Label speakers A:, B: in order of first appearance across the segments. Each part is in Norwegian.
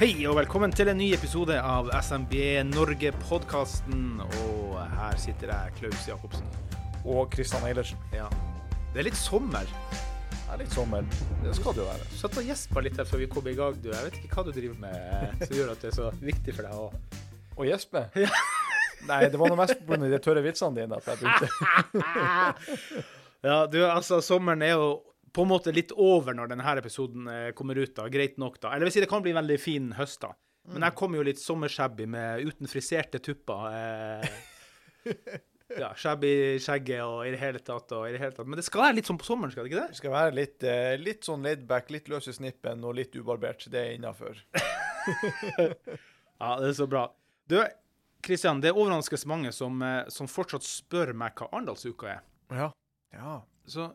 A: Hei og velkommen til en ny episode av SMB Norge-podkasten. Og her sitter jeg, Klaus Jacobsen.
B: Og Kristian Eilertsen.
A: Ja. Det er litt sommer.
B: Det er litt sommer. Det skal det jo være.
A: Satt og gjespa litt her før vi kom i gang. Du, jeg vet ikke hva du driver med eh, som gjør at det er så viktig for deg å
B: Å gjespe? Nei, det var noe mest pga. de tørre vitsene dine at jeg begynte.
A: Ja, du, altså, sommeren er jo på en måte litt over når denne episoden eh, kommer ut. da, Greit nok, da. Eller vil si det kan bli en veldig fin høst, da. Men jeg kommer jo litt sommershabby med uten friserte tupper. Eh, ja, shabby skjegget og i det hele tatt og i det hele tatt. Men det skal være litt sånn på sommeren, skal det ikke det?
B: Det skal være litt, eh, litt sånn laidback, litt løs i snippen og litt ubarbert. Det er innafor.
A: Ja, det er så bra. Du, Kristian, det er overraskende mange som, eh, som fortsatt spør meg hva Arendalsuka er.
B: Ja. ja.
A: Så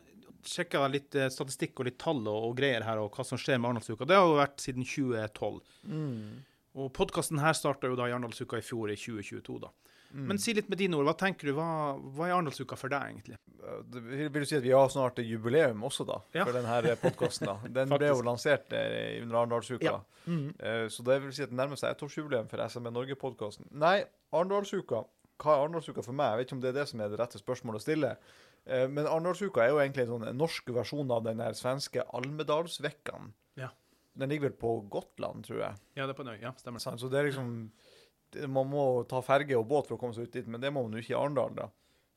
A: sjekka litt eh, statistikk og litt tall og, greier her, og hva som skjer med Arendalsuka. Det har jo vært siden 2012.
B: Mm.
A: Og podkasten her starta jo da i Arendalsuka i fjor, i 2022, da.
B: Mm.
A: Men si litt med dine ord. Hva tenker du, hva, hva er Arendalsuka for deg, egentlig?
B: Det vil du si at vi har snart jubileum også, da?
A: Ja.
B: For denne podkasten, da. Den ble jo lansert eh, under Arendalsuka.
A: Ja. Mm.
B: Eh, Så det vil si at det nærmer seg ettårsjubileum for SMB Norge-podkasten. Nei, Arendalsuka. Hva er Arendalsuka for meg? Jeg vet ikke om det er det som er det rette spørsmålet å stille. Eh, Men Arendalsuka er jo egentlig en sånn norsk versjon av den svenske Almedalsvekkan.
A: Ja.
B: Den ligger vel på Gotland, tror jeg.
A: Ja, det er på Nøy. Ja, stemmer.
B: Så det er liksom Man må ta ferge og båt for å komme seg ut dit, men det må man jo ikke i Arendal, da.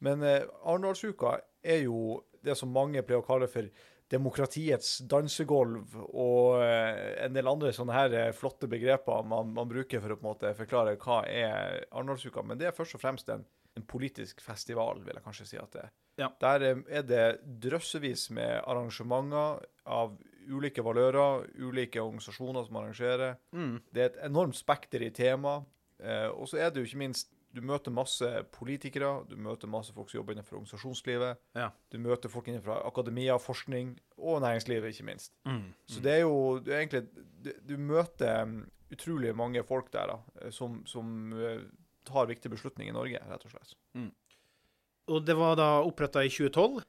B: Men eh, Arendalsuka er jo det som mange pleier å kalle for demokratiets dansegulv, og eh, en del andre sånne her eh, flotte begreper man, man bruker for å på en måte forklare hva er Arendalsuka. Men det er først og fremst en, en politisk festival, vil jeg kanskje si at det er.
A: Ja.
B: Der eh, er det drøssevis med arrangementer av ulike valører, ulike organisasjoner som arrangerer.
A: Mm.
B: Det er et enormt spekter i tema. Eh, og så er det jo ikke minst Du møter masse politikere, du møter masse folk som jobber innenfor organisasjonslivet.
A: Ja.
B: Du møter folk innenfor akademia, forskning og næringslivet, ikke minst.
A: Mm.
B: Så det er jo det er egentlig Du, du møter um, utrolig mange folk der da, eh, som, som eh, tar viktige beslutninger i Norge, rett og slett.
A: Og det var da oppretta i 2012.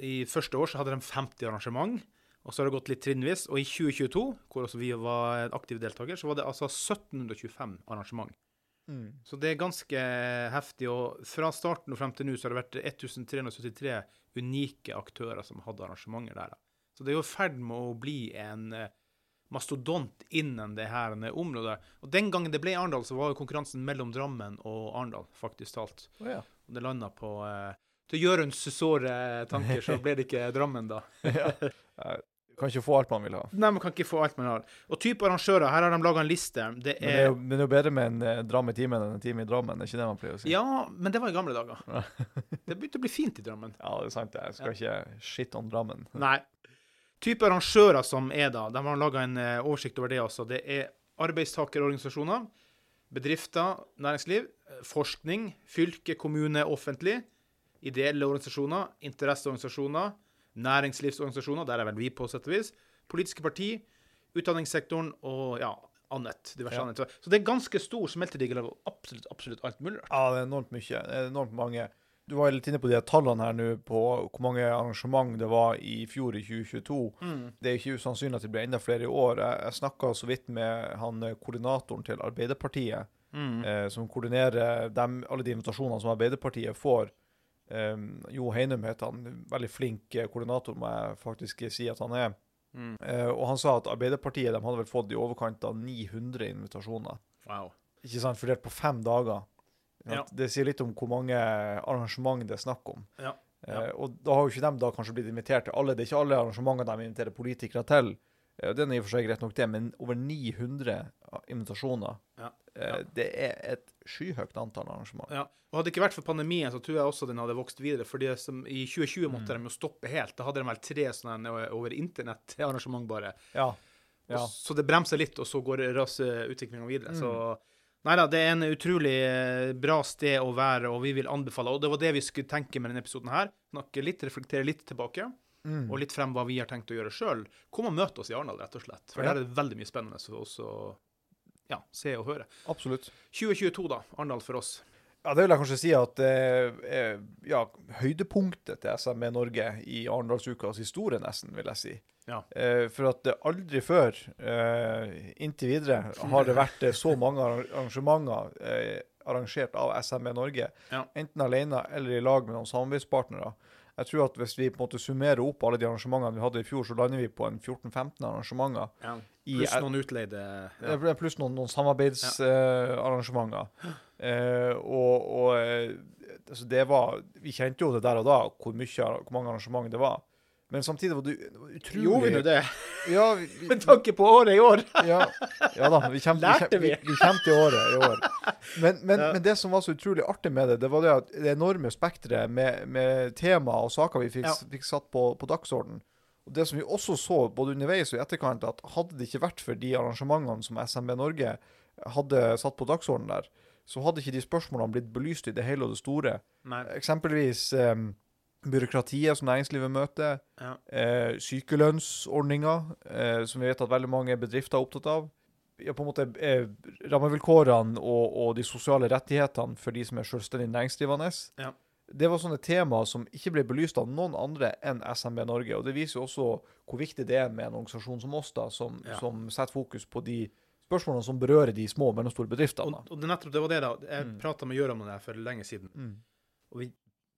A: I første år så hadde de 50 arrangement. Og så har det gått litt trinnvis. Og i 2022, hvor også vi var en aktiv deltaker, så var det altså 1725 arrangement. Så det er ganske heftig. Og fra starten og frem til nå så har det vært 1373 unike aktører som hadde arrangementer der. Så det er jo i ferd med å bli en eh, mastodont innen det her området. Og den gangen det ble Arendal, så var jo konkurransen mellom Drammen og Arendal, faktisk talt.
B: Å ja.
A: Og det landa på eh, Til Jørunds såre tanker, så ble det ikke Drammen, da.
B: Kan ikke få alt man vil ha.
A: Nei, man kan ikke få alt man har. Og type arrangører, her har de laga en liste. Det
B: Men det er
A: er
B: jo, men det er jo bedre med en eh, dram i timen enn en time i Drammen, det er ikke det man pleier å si?
A: Ja, men det var i gamle dager. Det begynte å bli fint i Drammen.
B: Ja, det er sant. det. Jeg skal ikke shit on Drammen.
A: Nei. Type arrangører som er da, de har laga en eh, oversikt over det også. Det er arbeidstakerorganisasjoner, bedrifter, næringsliv, eh, forskning, fylke, kommune, offentlig, ideelle organisasjoner, interesseorganisasjoner, næringslivsorganisasjoner, der er vel vi på sett og vis, politiske parti, utdanningssektoren og ja, annet. diverse
B: Ja.
A: annet. Så det er ganske stor smeltedigel av absolutt, absolutt alt mulig.
B: Ja, det er enormt mye. Det er enormt mange. Du var litt inne på de tallene her nå på hvor mange arrangement det var i fjor, i 2022. Det er ikke usannsynlig at det blir enda flere i år. Jeg, jeg snakka så vidt med han eh, koordinatoren til Arbeiderpartiet,
A: Mm.
B: eh, som koordinerer dem, alle de invitasjonene som Arbeiderpartiet får. Eh, jo Heinum heter han. Veldig flink eh, koordinator, må jeg faktisk si at han er.
A: Mm.
B: Eh, og han sa at Arbeiderpartiet de hadde vel fått i overkant av 900 invitasjoner.
A: Wow.
B: Ikke sant, fordelt på fem dager.
A: Ja.
B: Det sier litt om hvor mange arrangement det er snakk om.
A: Ja.
B: Eh, og da har jo ikke de da kanskje blitt invitert til alle. Det er ikke alle arrangementer de inviterer politikere til. Eh, det er i og for seg greit nok det, men over 900 invitasjoner.
A: Ja.
B: Eh, Det er et skyhøyt antall arrangement.
A: Ja. Og Hadde det ikke vært for pandemien, så tror jeg også den hadde vokst videre. fordi I 2020 måtte de jo stoppe helt. Da hadde de vel tre sånne over internett-arrangement bare.
B: Ja. ja.
A: Så det bremser litt, og så går raseutviklinga videre. Så nei da, det er en utrolig eh, bra sted å være, og vi vil anbefale. Og det var det vi skulle tenke med denne episoden her. Snakke litt, reflektere litt tilbake,
B: Mm.
A: og litt frem hva vi har tenkt å gjøre sjøl. Kom og møt oss i Arendal, rett og slett. For
B: Ja.
A: der er det veldig mye spennende for oss å ja, se og høre.
B: Absolutt.
A: 2022, da. Arendal for oss.
B: Ja, det vil jeg kanskje si at det eh, ja, høydepunktet til SME Norge i Arendalsukas historie, nesten, vil jeg si.
A: Ja.
B: Eh, for at det aldri før, eh, inntil videre, har det vært eh, så mange arrangementer eh, arrangert av SME Norge.
A: Ja.
B: Enten alene eller i lag med noen samarbeidspartnere. Jeg tror at hvis vi på en måte summerer opp alle de arrangementene vi hadde i fjor, så lander vi på en 14-15 arrangementer. Ja.
A: Pluss noen utleide.
B: ja.
A: Ja.
B: Pluss noen, noen samarbeidsarrangementer. Eh, og og eh, altså det var Vi kjente jo det der og da, hvor, mye, hvor mange arrangement det var. Men samtidig var det utrolig
A: Gjorde vi nå det?
B: Ja, vi,
A: Med tanke på året i år!
B: ja, ja da. Vi kommer,
A: Lærte
B: vi,
A: vi?
B: vi, kommer til året i år. Men, men,
A: Ja.
B: men det som var så utrolig artig med det, det var det det enorme spekteret med, med tema og saker vi fikk,
A: Ja.
B: fikk satt på, på dagsorden. Og det som vi også så både underveis og i etterkant, at hadde det ikke vært for de arrangementene som SMB Norge hadde satt på dagsorden der, så hadde ikke de spørsmålene blitt belyst i det hele og det store.
A: Nei.
B: Eksempelvis eh, byråkratiet som næringslivet møter,
A: Ja.
B: eh, sykelønnsordninga, eh, som vi vet at veldig mange bedrifter er opptatt av. Ja, på en måte eh, Rammevilkårene og, og de sosiale rettighetene for de som er selvstendig næringsdrivende.
A: Ja.
B: Det var sånne temaer som ikke ble belyst av noen andre enn SMB Norge. og Det viser jo også hvor viktig det er med en organisasjon som oss, da, som, som setter fokus på de spørsmålene som berører de små og mellomstore bedriftene.
A: Og, og det nettopp det var det, da. Jeg
B: Mm.
A: prata med Gjøran om det her for lenge siden.
B: Mm.
A: Og vi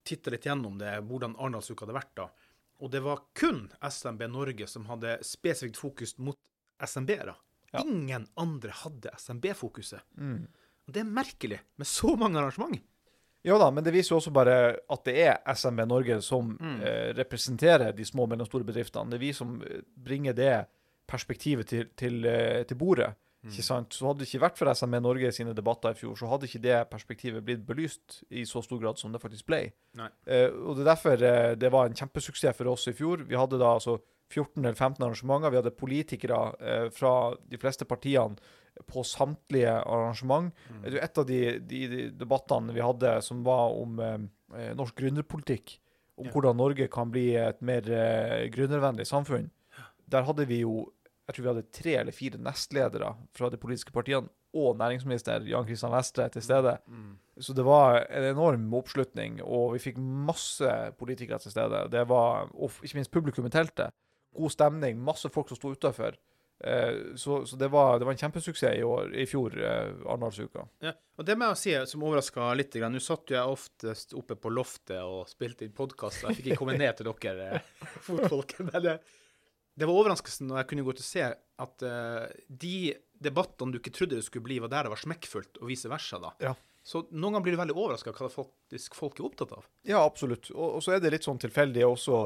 A: titta litt gjennom det, hvordan Arendalsuka hadde vært da. Og det var kun SMB Norge som hadde spesifikt fokus mot SMB-ere.
B: Ja.
A: Ingen andre hadde SMB-fokuset.
B: Mm.
A: Og det er merkelig, med så mange arrangement.
B: Ja da, men det viser jo også bare at det er SMB Norge som
A: Mm.
B: eh, representerer de små og mellomstore bedriftene. Det er vi som eh, bringer det perspektivet til, til, eh, til bordet.
A: Mm.
B: Ikke sant? Så hadde det ikke vært for SME Norge i sine debatter i fjor, så hadde ikke det perspektivet blitt belyst i så stor grad som det faktisk ble. Eh, og det er derfor eh, det var en kjempesuksess for oss i fjor. Vi hadde da altså 14 eller 15 arrangementer. Vi hadde politikere eh, fra de fleste partiene på samtlige arrangement.
A: Mm.
B: Et av de, de, de debattene vi hadde som var om eh, eh, norsk gründerpolitikk, om
A: Ja.
B: hvordan Norge kan bli et mer eh, gründervennlig samfunn, der hadde vi jo jeg tror vi hadde tre eller fire nestledere fra de politiske partiene og næringsminister Jan Kristian Vestre til stede.
A: Mm.
B: Så det var en enorm oppslutning, og vi fikk masse politikere til stede. Det var, og ikke minst publikum i teltet. God stemning, masse folk som sto utafor. Eh, så så det, var, det var en kjempesuksess i, år, i fjor, eh, Arendalsuka.
A: Ja, og det må jeg si som overraska litt. Nå satt jo jeg oftest oppe på loftet og spilte inn podkast, jeg fikk ikke komme ned til dere eh, fotfolk. Men det, var overraskelsen når jeg kunne gå til å se at uh, de debattene du ikke trodde det skulle bli, var der det var smekkfullt, og vice versa. da.
B: Ja.
A: Så noen ganger blir du veldig overraska hva det faktisk folk er opptatt av.
B: Ja, absolutt. Og, og så er det litt sånn tilfeldig også.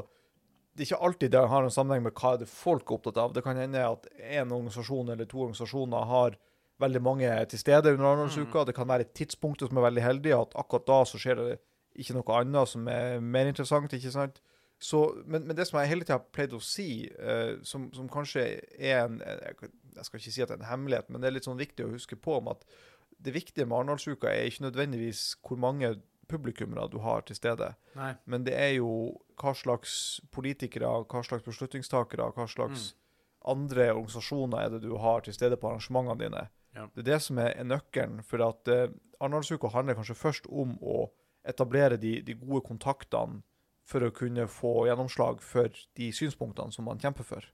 B: Det er ikke alltid det har en sammenheng med hva er det folk er opptatt av. Det kan hende at en organisasjon eller to organisasjoner har veldig mange til stede under Arendalsuka. Det kan være tidspunktet som er veldig heldig, at akkurat da så skjer det ikke noe annet som er mer interessant. ikke sant? Så, men, men det som jeg hele tida har pleid å si, uh, som, som kanskje er en jeg, jeg skal ikke si at det er en hemmelighet, men det er litt sånn viktig å huske på om at det viktige med Arendalsuka er ikke nødvendigvis hvor mange publikummere du har til stede.
A: Nei.
B: Men det er jo hva slags politikere, hva slags beslutningstakere, hva slags andre organisasjoner er det du har til stede på arrangementene dine.
A: Ja.
B: Det er det som er, er nøkkelen. For at uh, Arendalsuka handler kanskje først om å etablere de, de gode kontaktene for å kunne få gjennomslag for de synspunktene som man kjemper for.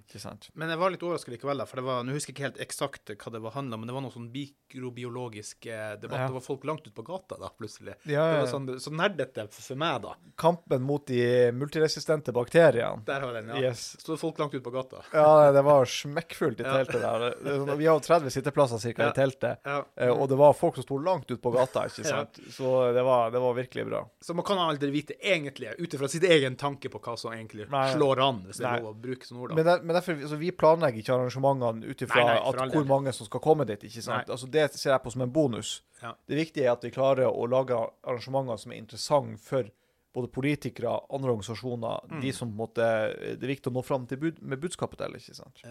B: Ikke sant?
A: Men jeg var litt overraska likevel, da, for det var, nå husker jeg ikke helt eksakt hva det var handla om, men det var noe sånn mikrobiologisk eh, debatt.
B: Ja.
A: Det var folk langt ute på gata da, plutselig.
B: Ja,
A: Det
B: ja.
A: var sånn, så nerdete for, meg, da.
B: Kampen mot de multiresistente bakteriene.
A: Der har den, ja.
B: Yes.
A: det folk langt ute på gata.
B: Ja, det var smekkfullt i teltet der. Det, det, er sånn- vi har jo 30 sitteplasser cirka i teltet. Eh, og det var folk som sto langt ute på gata, ikke sant? Så det var, det var virkelig bra.
A: Så man kan aldri vite egentlig, ut ifra sitt egen tanke på hva som egentlig
B: Nei.
A: slår an, hvis det er lov å bruke sånne ord. da.
B: Men, der, men derfor, altså, vi planlegger ikke arrangementene ut ifra hvor mange som skal komme dit. ikke sant? Altså, Det ser jeg på som en bonus.
A: Ja.
B: Det viktige er at vi klarer å lage arrangementer som er interessante for både politikere, andre organisasjoner,
A: Mm.
B: de som på en måte, det er viktig å nå fram bud, med budskapet til. ikke sant?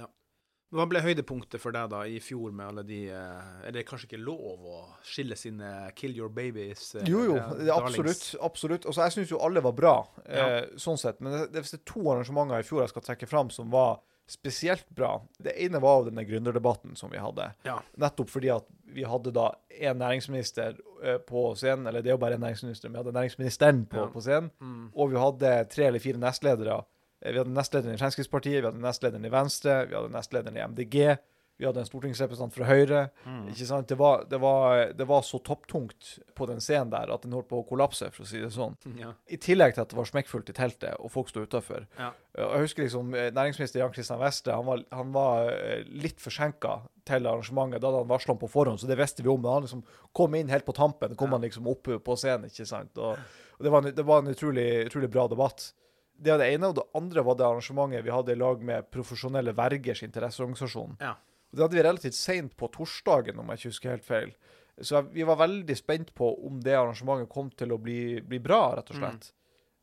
A: Hva ble høydepunktet for deg da i fjor med alle de eh, Er det kanskje ikke lov å skille sine Kill Your Babies? eh,
B: Jo, jo,
A: eh,
B: absolutt. absolutt. Altså, jeg syns jo alle var bra,
A: Ja.
B: eh, sånn sett. Men det, det, er to arrangementer i fjor jeg skal trekke fram som var spesielt bra Det ene var denne gründerdebatten som vi hadde.
A: Ja.
B: Nettopp fordi at vi hadde da en næringsminister på scenen, eller det er jo bare en næringsminister, men vi hadde næringsministeren på,
A: Ja.
B: på scenen.
A: Mm.
B: Og vi hadde tre eller fire nestledere. Eh, Vi hadde nestlederen i Fremskrittspartiet, vi hadde nestlederen i Venstre, vi hadde nestlederen i MDG, vi hadde en stortingsrepresentant fra Høyre.
A: Mm.
B: Ikke sant? Det var, det, var, det var så topptungt på den scenen der at den holdt på å kollapse, for å si det sånn.
A: Ja.
B: I tillegg til at det var smekkfullt i teltet, og folk sto utafor.
A: Ja.
B: Jeg husker liksom eh, næringsminister Jan Christian Vestre han var, han var eh, litt forsinka til arrangementet. Da hadde han varsla om på forhånd, så det visste vi om. Men han liksom kom inn helt på tampen. kom
A: Ja.
B: han liksom opp på scenen. ikke sant? Og, og det, var en, det var en utrolig, utrolig bra debatt. Det var det ene. Og det andre var det arrangementet vi hadde i lag med Profesjonelle vergers interesseorganisasjon.
A: Ja.
B: Og Det hadde vi relativt seint på torsdagen, om jeg ikke husker helt feil. Så jeg- vi var veldig spent på om det arrangementet kom til å bli, bli bra, rett og slett.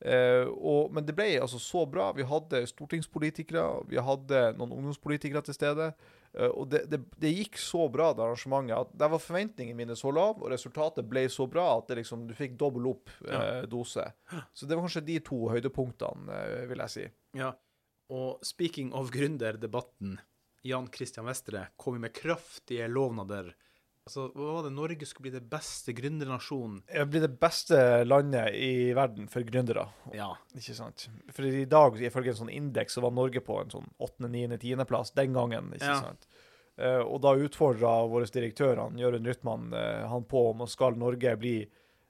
B: Eh, og, men det ble altså så bra. Vi hadde stortingspolitikere, vi hadde noen ungdomspolitikere til stede. Eh, og det, det, det gikk så bra, det arrangementet, at der var forventningene mine så lave, og resultatet ble så bra at det liksom, du fikk dobbel opp eh, dose. Så det var kanskje de to høydepunktene, eh, vil jeg si.
A: ja. Og speaking of gründerdebatten, Jan Christian Vestre kom med kraftige lovnader. Altså, hva var det? Norge skulle bli det beste gründernasjonen.
B: Blir det beste landet i verden for gründere.
A: Ja.
B: Ikke sant? For i dag, ifølge en sånn indeks, så var Norge på en sånn 8., 9., 10. plass den gangen. ikke
A: Ja.
B: sant? Uh, og da utfordra vår direktør, Jørund Rytman, uh, han på om skal Norge bli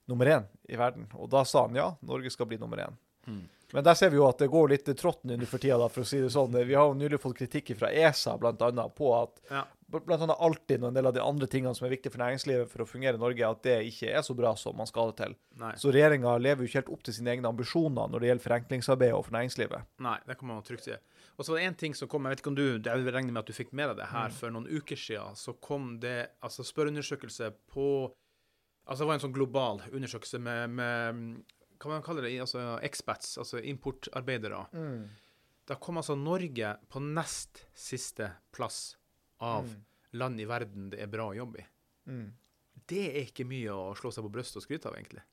B: nummer én i verden. Og da sa han ja, Norge skal bli nummer én.
A: Mm.
B: Men der ser vi jo at det går litt trått nå for tida, da, for å si det sånn. Vi har jo nylig fått kritikk fra ESA annet, på at
A: Ja.
B: Blant annet Altinn og en del av de andre tingene som er viktige for næringslivet for å fungere i Norge, at det ikke er så bra som man skal ha det til.
A: Nei.
B: Så regjeringa lever jo ikke helt opp til sine egne ambisjoner når det gjelder forenklingsarbeid og for næringslivet.
A: Nei, det kan man trygt si. Og så var det en ting som kom, jeg vet ikke om du, jeg regner med at du fikk med deg det her, for noen uker siden, så kom det altså spørreundersøkelse på, altså det var en sånn global undersøkelse med, med hva man kaller det, altså expats, altså importarbeidere. Da kom altså Norge på nest siste plass av land i verden det er bra å jobbe i.
B: Mm.
A: Det er ikke mye å slå seg på brystet og skryte av, egentlig.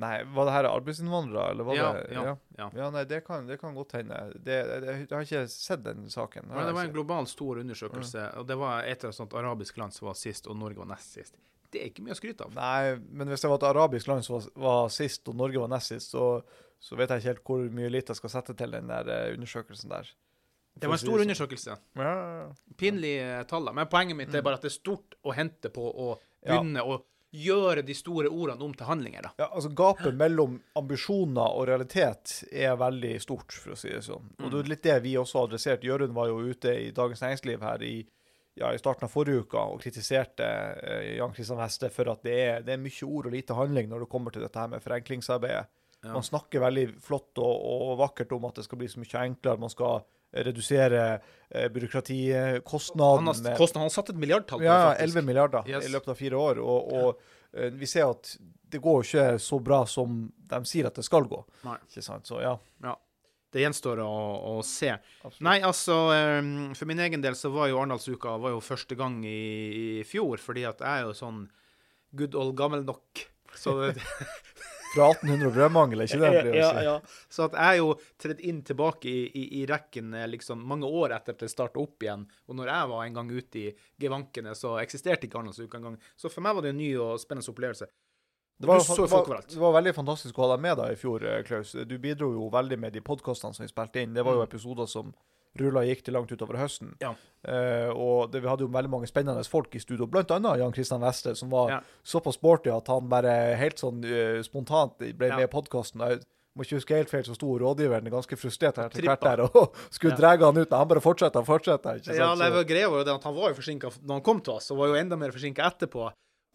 B: Nei, var det her arbeidsinnvandrere, eller var
A: Ja,
B: det
A: ja, ja.
B: Ja, nei, det kan, det kan godt hende. Det, det, jeg har ikke sett den saken.
A: Men det var en global stor undersøkelse, og det var et eller annet arabisk land som var sist, og Norge var nest sist. Det er ikke mye å skryte av.
B: Nei, men hvis det var et arabisk land som var, var sist, og Norge var nest sist, så, så vet jeg ikke helt hvor mye litt jeg skal sette til den der eh, undersøkelsen der.
A: Det var en stor undersøkelse.
B: sånn. Ja, ja, ja.
A: Pinlige tall. Men poenget mitt er bare at det er stort å hente på å begynne å gjøre de store ordene om til handlinger, da.
B: Ja, altså Gapet mellom ambisjoner og realitet er veldig stort, for å si det sånn. Og det er litt det vi også har adressert. Jørund var jo ute i Dagens Næringsliv her i, ja, i starten av forrige uke og kritiserte eh, Jan Kristian Heste for at det er, det er mye ord og lite handling når det kommer til dette her med forenklingsarbeidet.
A: Ja.
B: Man snakker veldig flott og, og vakkert om at det skal bli så mye enklere. Man skal redusere eh, byråkratikostnaden
A: Han har, kostnad, han satt et milliardtall på
B: ja,
A: faktisk.
B: 11 milliarder
A: Yes.
B: i løpet av fire år. Og, og ja. vi ser at det går jo ikke så bra som de sier at det skal gå.
A: Nei.
B: Ikke sant? Så ja. ja.
A: Det gjenstår å, å se.
B: Absolutt.
A: Nei, altså, eh, for min egen del så var jo Arendalsuka første gang i, i fjor, fordi at jeg er jo sånn good old gammel nok. Så det,
B: Fra 1800 og brødmangel, ikke det? Blir si?
A: ja. Så at jeg er jo tredd inn tilbake i, i, i rekken eh, liksom mange år etter at det starta opp igjen. Og når jeg var en gang ute i gevankene, så eksisterte ikke Arendalsuka engang. Så for meg var det en ny og spennende opplevelse.
B: Det var, det,
A: folk
B: var, det var veldig fantastisk å ha deg med da i fjor, eh, Klaus. Du bidro jo veldig med de podkastene som vi spilte inn. Det var jo
A: Mm.
B: episoder som rulla gikk til langt utover høsten.
A: Ja.
B: Uh, og det, vi hadde jo veldig mange spennende folk i studio, annet Jan Kristian Weste, som var
A: Ja.
B: såpass sporty at han bare helt sånn uh, spontant ble med i podkasten. Jeg må ikke huske helt feil, så sto rådgiveren ganske frustrert her
A: til
B: hvert der og skulle dra han ut. Han bare fortsatte og fortsatte.
A: Ja, nei, greia var jo det at han var jo forsinka når han kom til oss, og var jo enda mer forsinka etterpå.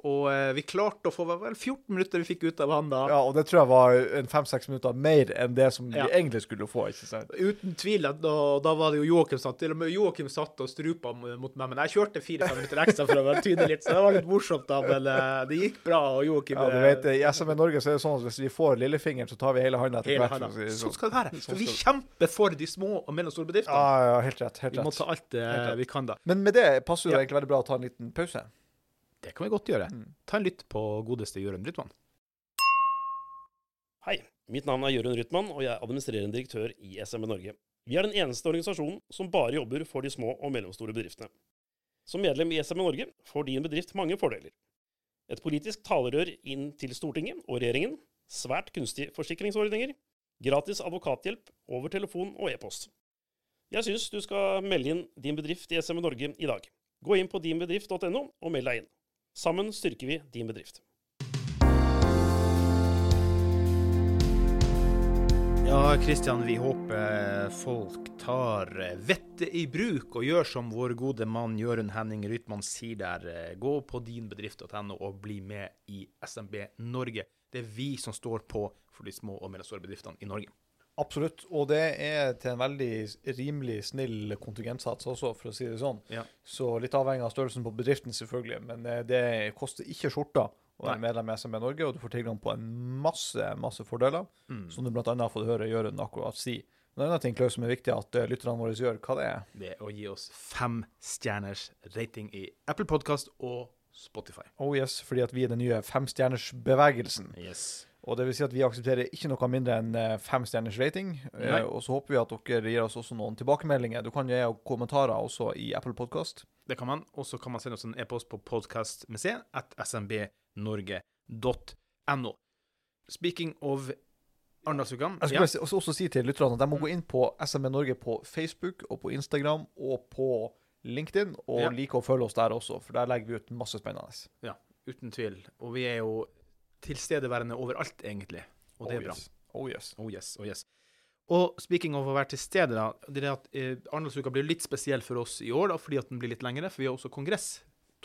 A: Og eh, vi klarte å få vel 14 minutter vi fikk ut av han da.
B: Ja, og det tror jeg var en fem-seks minutter mer enn det som
A: Ja.
B: vi egentlig skulle få. ikke sant?
A: Uten tvil. Da, da var det jo Joakim satt. Til og med Joakim satt og strupa mot meg. Men jeg kjørte fire-fem minutter ekstra for å være tydelig litt, så det var litt morsomt. da, Men eh, det gikk bra. og Joakim...
B: Ja, du
A: eh,
B: vet, I SME Norge så er det sånn at hvis vi får lillefingeren, så tar vi hele handa etter hvert. det
A: Sånn
B: sånn.
A: skal det være.
B: Sånn
A: For vi kjemper for de små og mellomstore bedriftene.
B: Ja, ja, helt rett. helt rett.
A: Vi må ta alt det vi kan, da.
B: Men med det passer det
A: Ja.
B: egentlig veldig bra å ta en liten pause.
A: Det kan vi godt gjøre.
B: Mm.
A: Ta en lytt på godeste Jørund Rytman.
C: Hei, mitt navn er Jørund Rytman, og jeg er administrerende direktør i SME Norge. Vi er den eneste organisasjonen som bare jobber for de små og mellomstore bedriftene. Som medlem i SME Norge får din bedrift mange fordeler. Et politisk talerør inn til Stortinget og regjeringen, svært kunstige forsikringsordninger, gratis advokathjelp over telefon og e-post. Jeg syns du skal melde inn din bedrift i SME Norge i dag. Gå inn på dinbedrift.no og meld deg inn. Sammen styrker vi din bedrift.
A: Ja, Kristian, vi håper folk tar vettet i bruk og gjør som vår gode mann Jørund Henning Rytman sier der. Gå på dinbedrift.no og bli med i SMB Norge. Det er vi som står på for de små og mellomstore bedriftene i Norge.
B: Absolutt. Og det er til en veldig rimelig snill kontingentsats også, for å si det sånn.
A: Ja.
B: Så litt avhengig av størrelsen på bedriften, selvfølgelig. Men eh, det koster ikke skjorta å være medlem i SMB Norge, og du får tilgang på en masse masse fordeler,
A: Mm.
B: som du bl.a. har fått høre Jørund akkurat si. En annen ting Klaus, som er viktig at eh, lytterne våre gjør, hva det er?
A: Det er å gi oss fem stjerners rating i Apple Podcast og Spotify.
B: Oh yes, fordi at vi er den nye femstjernersbevegelsen.
A: Yes.
B: Og det vil si at vi aksepterer ikke noe mindre enn eh, fem stjerners rating. Eh,
A: Nei.
B: og så håper vi at dere gir oss også noen tilbakemeldinger. Du kan gi kommentarer også i Apple Podcast.
A: Det kan man. Og så kan man sende oss en e-post på podkastmuseet.smbnorge.no. Speaking of Arendalsuka
B: Jeg skulle bare også, også si til lytterne at de må gå inn på SMB Norge på Facebook og på Instagram og på LinkedIn, og
A: Ja.
B: like å følge oss der også, for der legger vi ut masse spennende.
A: Ja, uten tvil. Og vi er jo tilstedeværende overalt, egentlig. Og det er
B: oh,
A: bra.
B: Yes. Oh yes.
A: Oh yes, oh yes. Og speaking of å være til stede, da. Det er at eh, Arendalsuka blir litt spesiell for oss i år, da, fordi at den blir litt lengre. For vi har også kongress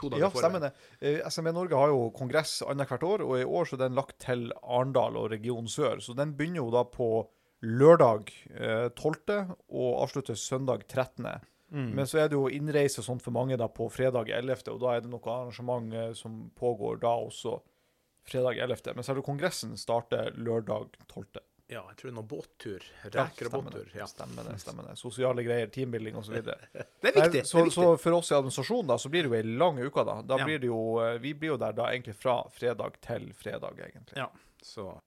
A: to dager
B: Ja, stemmer det. Eh, SME Norge har jo kongress annethvert år, og i år så er den lagt til Arendal og Region Sør. Så den begynner jo da på lørdag eh, 12. og avsluttes søndag 13.
A: Mm.
B: Men så er det jo innreise og sånt for mange da på fredag 11., og da er det noe arrangement eh, som pågår da også fredag 11. Men selve kongressen starter lørdag 12.
A: Ja, jeg tror det er noe båttur.
B: Ja,
A: Reker og båttur. Ja.
B: Stemmer det. stemmer det. Sosiale greier, teambuilding osv.
A: Det er viktig.
B: Så,
A: det er viktig.
B: så for oss i administrasjonen da, så blir det jo ei lang uke. da. Da
A: Ja.
B: blir det jo, eh, Vi blir jo der da egentlig fra fredag til fredag, egentlig.
A: Ja, så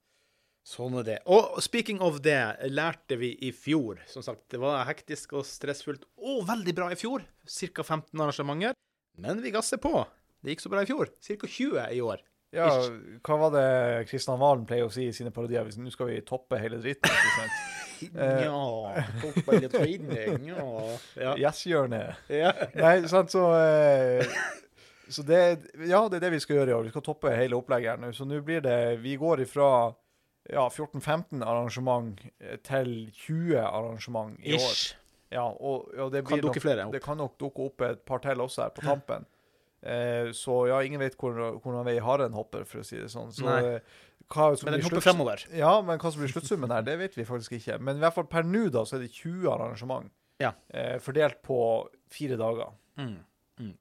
A: Sånn er det. Og speaking of det, lærte vi i fjor. Som sagt, det var hektisk og stressfullt og veldig bra i fjor. Ca. 15 arrangementer. Men vi gasser på. Det gikk så bra i fjor. Ca. 20 i år.
B: Ja, Hva var det Kristian Valen pleier å si i sine parodier? Nå skal vi toppe hele dritten. Nja? Eh.
A: Ja Toppe litt dritten, Ja. Ja.
B: Yes-hjørnet.
A: ja.
B: Nei, sant, så eh, Så det Ja, det er det vi skal gjøre i år. Vi skal toppe hele opplegget her nå. Så nå blir det Vi går ifra ja, 14-15 arrangement eh, til 20 arrangement i år.
A: Ish.
B: Ja, og, og det
A: Kan
B: nok. Det kan nok dukke opp et par til også her på tampen. Eh, så ja, ingen vet hvor, hvordan vei haren hopper, for å si det sånn. Så eh,
A: Men den hopper fremover.
B: Ja, men hva som blir sluttsummen her, det vet vi faktisk ikke. Men i hvert fall per nå da, så er det 20 arrangement.
A: Ja.
B: Eh, fordelt på fire dager.
A: Mm. Mm.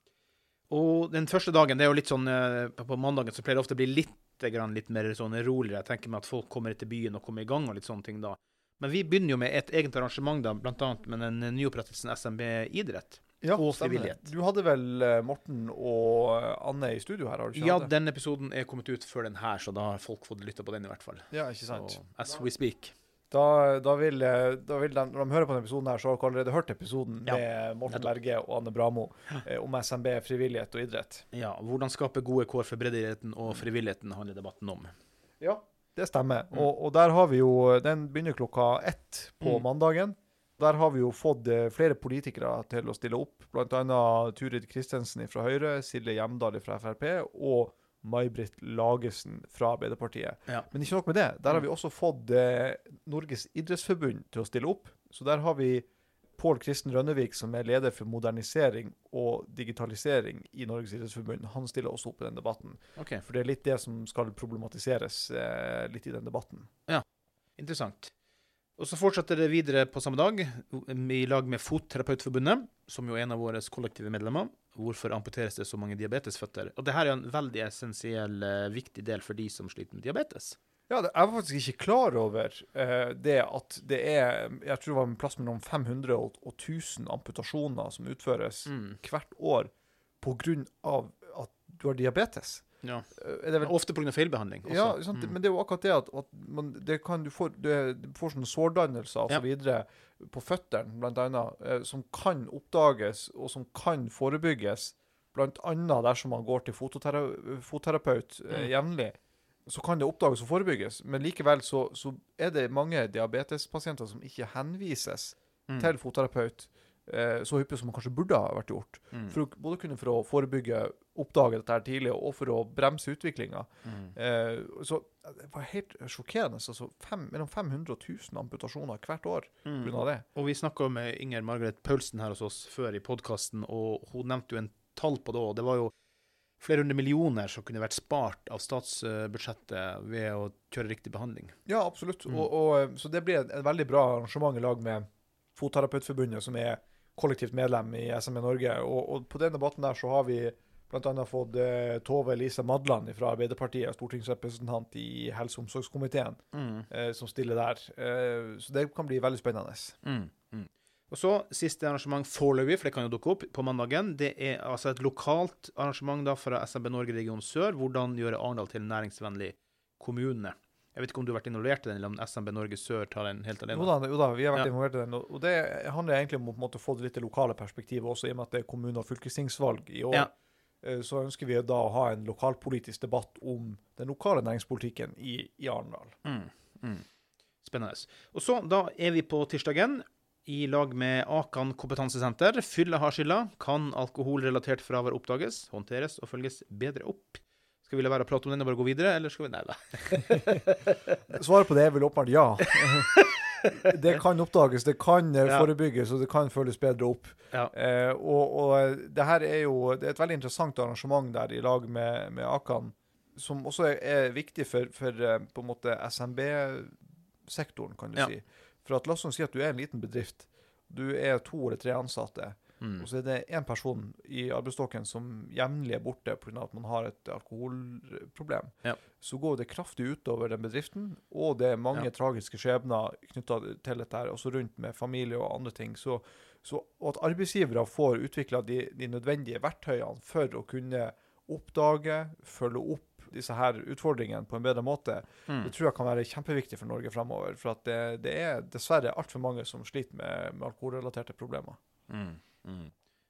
A: Og den første dagen, det er jo litt sånn eh, På mandagen så pleier det ofte å bli litt, grann, litt mer sånn roligere. Jeg tenker meg at folk kommer til byen og kommer i gang og litt sånne ting da. Men vi begynner jo med et eget arrangement, da, annet med den nyopprettelsen SMB idrett.
B: Ja,
A: Og frivillighet.
B: Du hadde vel eh, Morten og eh, Anne i studio her, har du ikke
A: Ja, den episoden er kommet ut før den her, så da har folk fått lytta på den i hvert fall.
B: Ja, ikke sant.
A: Så, as we speak.
B: Da, da, vil, eh, da vil de, når de hører på denne episoden her, så har dere allerede hørt episoden
A: Ja,
B: med Morten. Berge og Anne Bramo eh, om SMB, frivillighet og idrett.
A: Ja, hvordan skape gode kår for breddeidretten og frivilligheten handler debatten om.
B: Ja, det stemmer.
A: Mm.
B: Og, og der har vi jo Den begynner klokka ett på
A: Mm.
B: mandagen. Der har vi jo fått eh, flere politikere til å stille opp, bl.a. Turid Kristensen fra Høyre, Silje Hjemdal fra Frp og May-Britt Lagesen fra Arbeiderpartiet.
A: Ja.
B: Men ikke nok med det. Der har vi også fått eh, Norges idrettsforbund til å stille opp. Så der har vi Pål Kristen Rønnevik, som er leder for modernisering og digitalisering i Norges idrettsforbund, han stiller også opp i den debatten.
A: Okay.
B: For det er litt det som skal problematiseres eh, litt i den debatten.
A: Ja, interessant. Og så fortsetter det videre på samme dag, i lag med Fotterapeutforbundet, som jo er en av våre kollektive medlemmer. Hvorfor amputeres det så mange diabetesføtter? Og det her er en veldig essensiell, eh, viktig del for de som sliter med diabetes.
B: Ja, jeg var faktisk ikke klar over uh, det at det er Jeg tror det var en plass mellom 500 og, og 1000 amputasjoner som utføres
A: Mm.
B: hvert år pga. at du har diabetes.
A: Ja.
B: Eh, det vel
A: Ofte pga. feilbehandling. Også.
B: Ja?
A: Mm.
B: men det er jo akkurat det at, at man, det kan, du, får, du, du får sånne sårdannelser
A: Ja.
B: så videre på føttene, bl.a., eh, som kan oppdages og som kan forebygges, annet dersom man går til fototera fotterapeut eh,
A: Mm.
B: jevnlig. Så kan det oppdages og forebygges, men likevel så, så er det mange diabetespasienter som ikke henvises
A: Mm.
B: til fotterapeut så hyppig som man kanskje burde ha vært gjort.
A: Mm.
B: For å, både kunne for å forebygge, oppdage dette her tidlig, og for å bremse utviklinga.
A: Mm.
B: Eh, så det var helt sjokkerende. Altså fem, mellom 500 og 1000 amputasjoner hvert år
A: Mm.
B: Av det.
A: Og vi snakka med Inger Margaret Paulsen her hos oss før i podkasten, og hun nevnte jo en tall på det òg. Det var jo flere hundre millioner som kunne vært spart av statsbudsjettet ved å kjøre riktig behandling.
B: Ja, absolutt.
A: Mm.
B: Og, og, eh, så det blir et veldig bra arrangement i lag med Fotterapeutforbundet, som er kollektivt medlem i SME Norge. Og, og på den debatten der så har vi bl.a. fått eh, Tove Elise Madland fra Arbeiderpartiet, stortingsrepresentant i helse- og omsorgskomiteen, eh, som stiller der. Eh, så det kan bli veldig spennende.
A: Mm, mm. Og så siste arrangement foreløpig, for det kan jo dukke opp på mandagen. Det er altså et lokalt arrangement da fra SMB Norge region sør. Hvordan gjøre Arendal til en næringsvennlig kommune. Jeg vet ikke om du har vært involvert i den, eller om SMB Norge sør tar den helt alene.
B: Jo da, jo da, vi har vært
A: Ja.
B: involvert i den. Og det handler egentlig om å få det litt lokale perspektivet også, i og med at det er kommune- og fylkestingsvalg i år.
A: Ja.
B: Eh, Så ønsker vi da å ha en lokalpolitisk debatt om den lokale næringspolitikken i, i Arendal.
A: Mm, mm. Spennende. Og så, da er vi på tirsdagen i lag med Akan kompetansesenter. Fylla har skylda. Kan alkoholrelatert fravær oppdages, håndteres og følges bedre opp? Skal vi la være å prate om den og bare gå videre, eller skal vi Nei da.
B: Svaret på det er vel åpenbart ja. det kan oppdages, det kan eh,
A: Ja.
B: forebygges, og det kan følges bedre opp.
A: Ja.
B: Eh, og, og det her er jo det er et veldig interessant arrangement der i lag med, med Akan, som også er, er viktig for, for eh, på en måte SMB-sektoren, kan du
A: Ja.
B: si. For at la oss si at du er en liten bedrift. Du er to eller tre ansatte,
A: Mm.
B: og så er det én person i arbeidsstokken som jevnlig er borte pga. at man har et alkoholproblem.
A: Ja.
B: Så går det kraftig utover den bedriften, og det er mange
A: Ja.
B: tragiske skjebner knytta til dette, også rundt med familie og andre ting. Så, så at arbeidsgivere får utvikla de, de nødvendige verktøyene for å kunne oppdage, følge opp disse her utfordringene på en bedre måte,
A: Mm.
B: det tror jeg kan være kjempeviktig for Norge fremover. For det, det er dessverre altfor mange som sliter med, med alkoholrelaterte problemer.
A: Mm. Mm.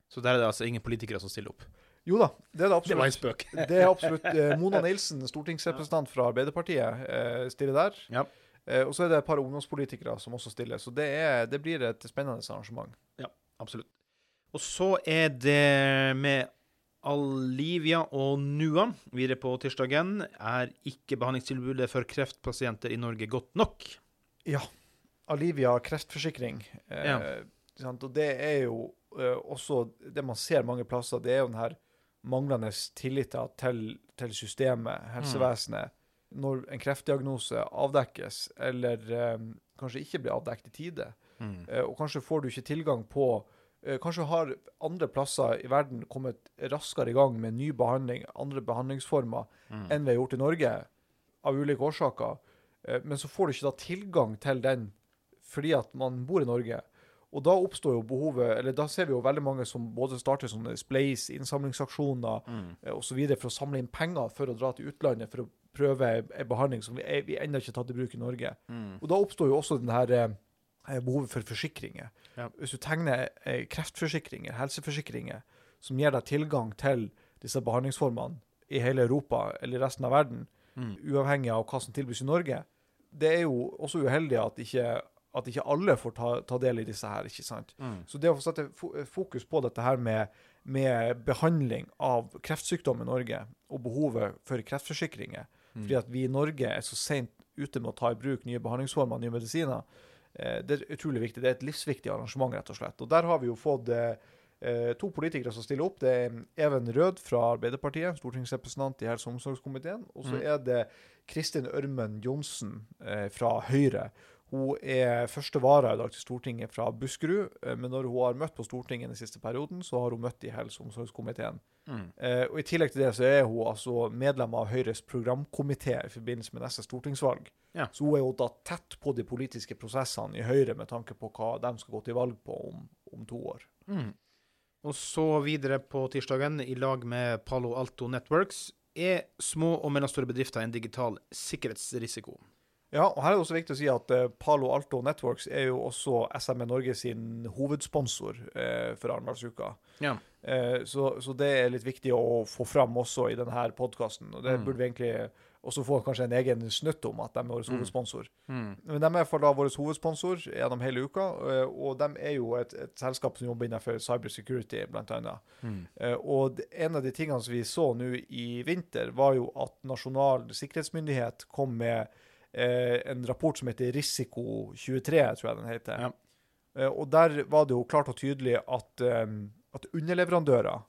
A: Så der er det altså ingen politikere som stiller opp.
B: Jo da, det er det
A: Det var en spøk.
B: Det er absolutt. Eh, Mona Nilsen, stortingsrepresentant fra Arbeiderpartiet, eh, stiller der.
A: Ja.
B: Eh, og så er det et par ungdomspolitikere som også stiller. Så det, er, det blir et spennende arrangement.
A: Absolutt. Og så er det med Alivia og NUA videre på tirsdagen. Er ikke behandlingstilbudet for kreftpasienter i Norge godt nok? Ja.
B: Alivia kreftforsikring. Eh,
A: Ja.
B: sant? Og det er jo eh, også det man ser mange plasser, det er jo den her manglende tilliten til, til systemet, helsevesenet. Når en kreftdiagnose avdekkes, eller eh, kanskje ikke blir avdekket i tide,
A: Mm.
B: uh, og kanskje får du ikke tilgang på uh, Kanskje har andre plasser i verden kommet raskere i gang med ny behandling, andre behandlingsformer,
A: Mm.
B: enn vi har gjort i Norge, av ulike årsaker. Uh, Men så får du ikke da tilgang til den fordi at man bor i Norge. Og da oppstår jo behovet Eller da ser vi jo veldig mange som både starter sånne Spleis, innsamlingsaksjoner
A: Mm.
B: eh, osv. for å samle inn penger for å dra til utlandet for å prøve en behandling som vi, vi ennå ikke har tatt i bruk i Norge.
A: Mm.
B: Og da oppstår jo også den her eh, behovet for forsikringer.
A: Ja.
B: Hvis du tegner eh, kreftforsikringer, helseforsikringer, som gir deg tilgang til disse behandlingsformene i hele Europa eller resten av verden,
A: Mm.
B: uavhengig av hva som tilbys i Norge, det er jo også uheldig at ikke, at ikke alle får ta, ta del i disse her, ikke sant?
A: Mm.
B: Så det å få sette fokus på dette her med, med behandling av kreftsykdom i Norge, og behovet for kreftforsikringer,
A: Mm.
B: fordi at vi i Norge er så sent ute med å ta i bruk nye behandlingsformer, nye medisiner, Eh, det er utrolig viktig. Det er et livsviktig arrangement, rett og slett. Og der har vi jo fått eh, eh, to politikere som stiller opp. Det er Even Rød fra Arbeiderpartiet, stortingsrepresentant i helse- og omsorgskomiteen. Og så
A: Mm.
B: er det Kristin Ørmen Johnsen eh, fra Høyre. Hun er første vara i dag til Stortinget fra Buskerud, eh, men når hun har møtt på Stortinget den siste perioden, så har hun møtt i helse- og omsorgskomiteen.
A: Mm.
B: Eh, og I tillegg til det så er hun altså medlem av Høyres programkomité i forbindelse med neste stortingsvalg.
A: Ja.
B: Så hun er jo da tett på de politiske prosessene i Høyre med tanke på hva de skal gå til valg på om, om to år.
A: Mm. Og så videre på tirsdagen, i lag med Palo Alto Networks, er små og mellomstore bedrifter en digital sikkerhetsrisiko.
B: Ja, og her er det også viktig å si at eh, Palo Alto Networks er jo også SME Norge sin hovedsponsor eh, for Arendalsuka.
A: Ja.
B: Eh, så, så det er litt viktig å få fram også i denne podkasten. Og det
A: Mm.
B: burde vi egentlig også få kanskje en egen snutt om, at de er vår
A: Mm.
B: hovedsponsor.
A: Mm.
B: Men de er i hvert fall da vår hovedsponsor gjennom hele uka, eh, og de er jo et, et selskap som jobber innenfor cybersecurity, annet.
A: Mm.
B: Eh, Og en av de tingene som vi så nå i vinter, var jo at Nasjonal sikkerhetsmyndighet kom med en rapport som heter Risiko 23, tror jeg den heter.
A: Ja.
B: Eh, og der var det jo klart og tydelig at, eh, at underleverandører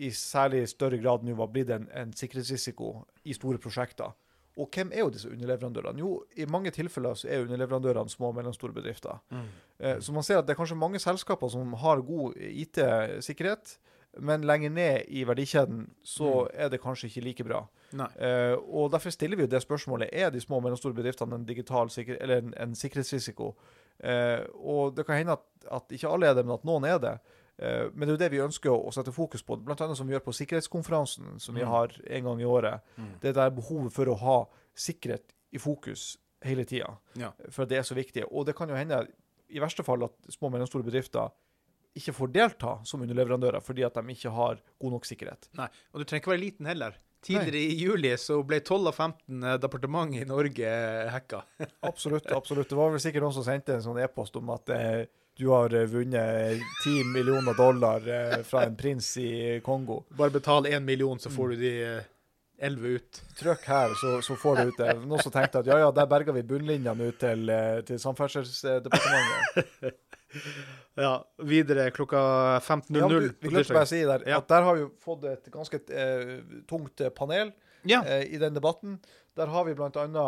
B: i særlig større grad nå var blitt en, en sikkerhetsrisiko i store prosjekter. Og hvem er jo disse underleverandørene? Jo, i mange tilfeller så er underleverandørene små og mellomstore bedrifter.
A: Mm.
B: Eh, Så man ser at det er kanskje mange selskaper som har god IT-sikkerhet, men lenger ned i verdikjeden så er det kanskje ikke like bra.
A: Nei.
B: Eh, og Derfor stiller vi jo det spørsmålet er de små og mellomstore bedriftene en digital sikre, eller en, en sikkerhetsrisiko. Uh, og Det kan hende at, at ikke alle er det, men at noen er det. Uh, men det er jo det vi ønsker å, å sette fokus på, annet som vi gjør på sikkerhetskonferansen, som vi
A: Mm.
B: har en gang i året.
A: Mm.
B: Det der behovet for å ha sikkerhet i fokus hele tida
A: Ja.
B: for det er så viktig. Og det kan jo hende, i verste fall, at små og mellomstore bedrifter ikke får delta som underleverandører fordi at de ikke har god nok sikkerhet.
A: Nei. Og du trenger ikke være liten heller. Tidligere i juli så ble 12 av 15 departement i Norge eh, hacka.
B: Absolutt. absolutt. Det var vel sikkert noen som sendte en sånn e-post om at eh, du har eh, vunnet 10 millioner dollar eh, fra en prins i Kongo.
A: Bare betal én million, så får du de eh, 11 ut.
B: Trykk her, så, så får du ut det. Noen som tenkte at ja, ja, der berga vi bunnlinjene ut til, eh, til Samferdselsdepartementet.
A: Ja, videre klokka 15.00
B: Ja, vi glemte bare å si der, at der har vi fått et ganske eh, tungt eh, panel. Eh, i den debatten. Der har vi bl.a.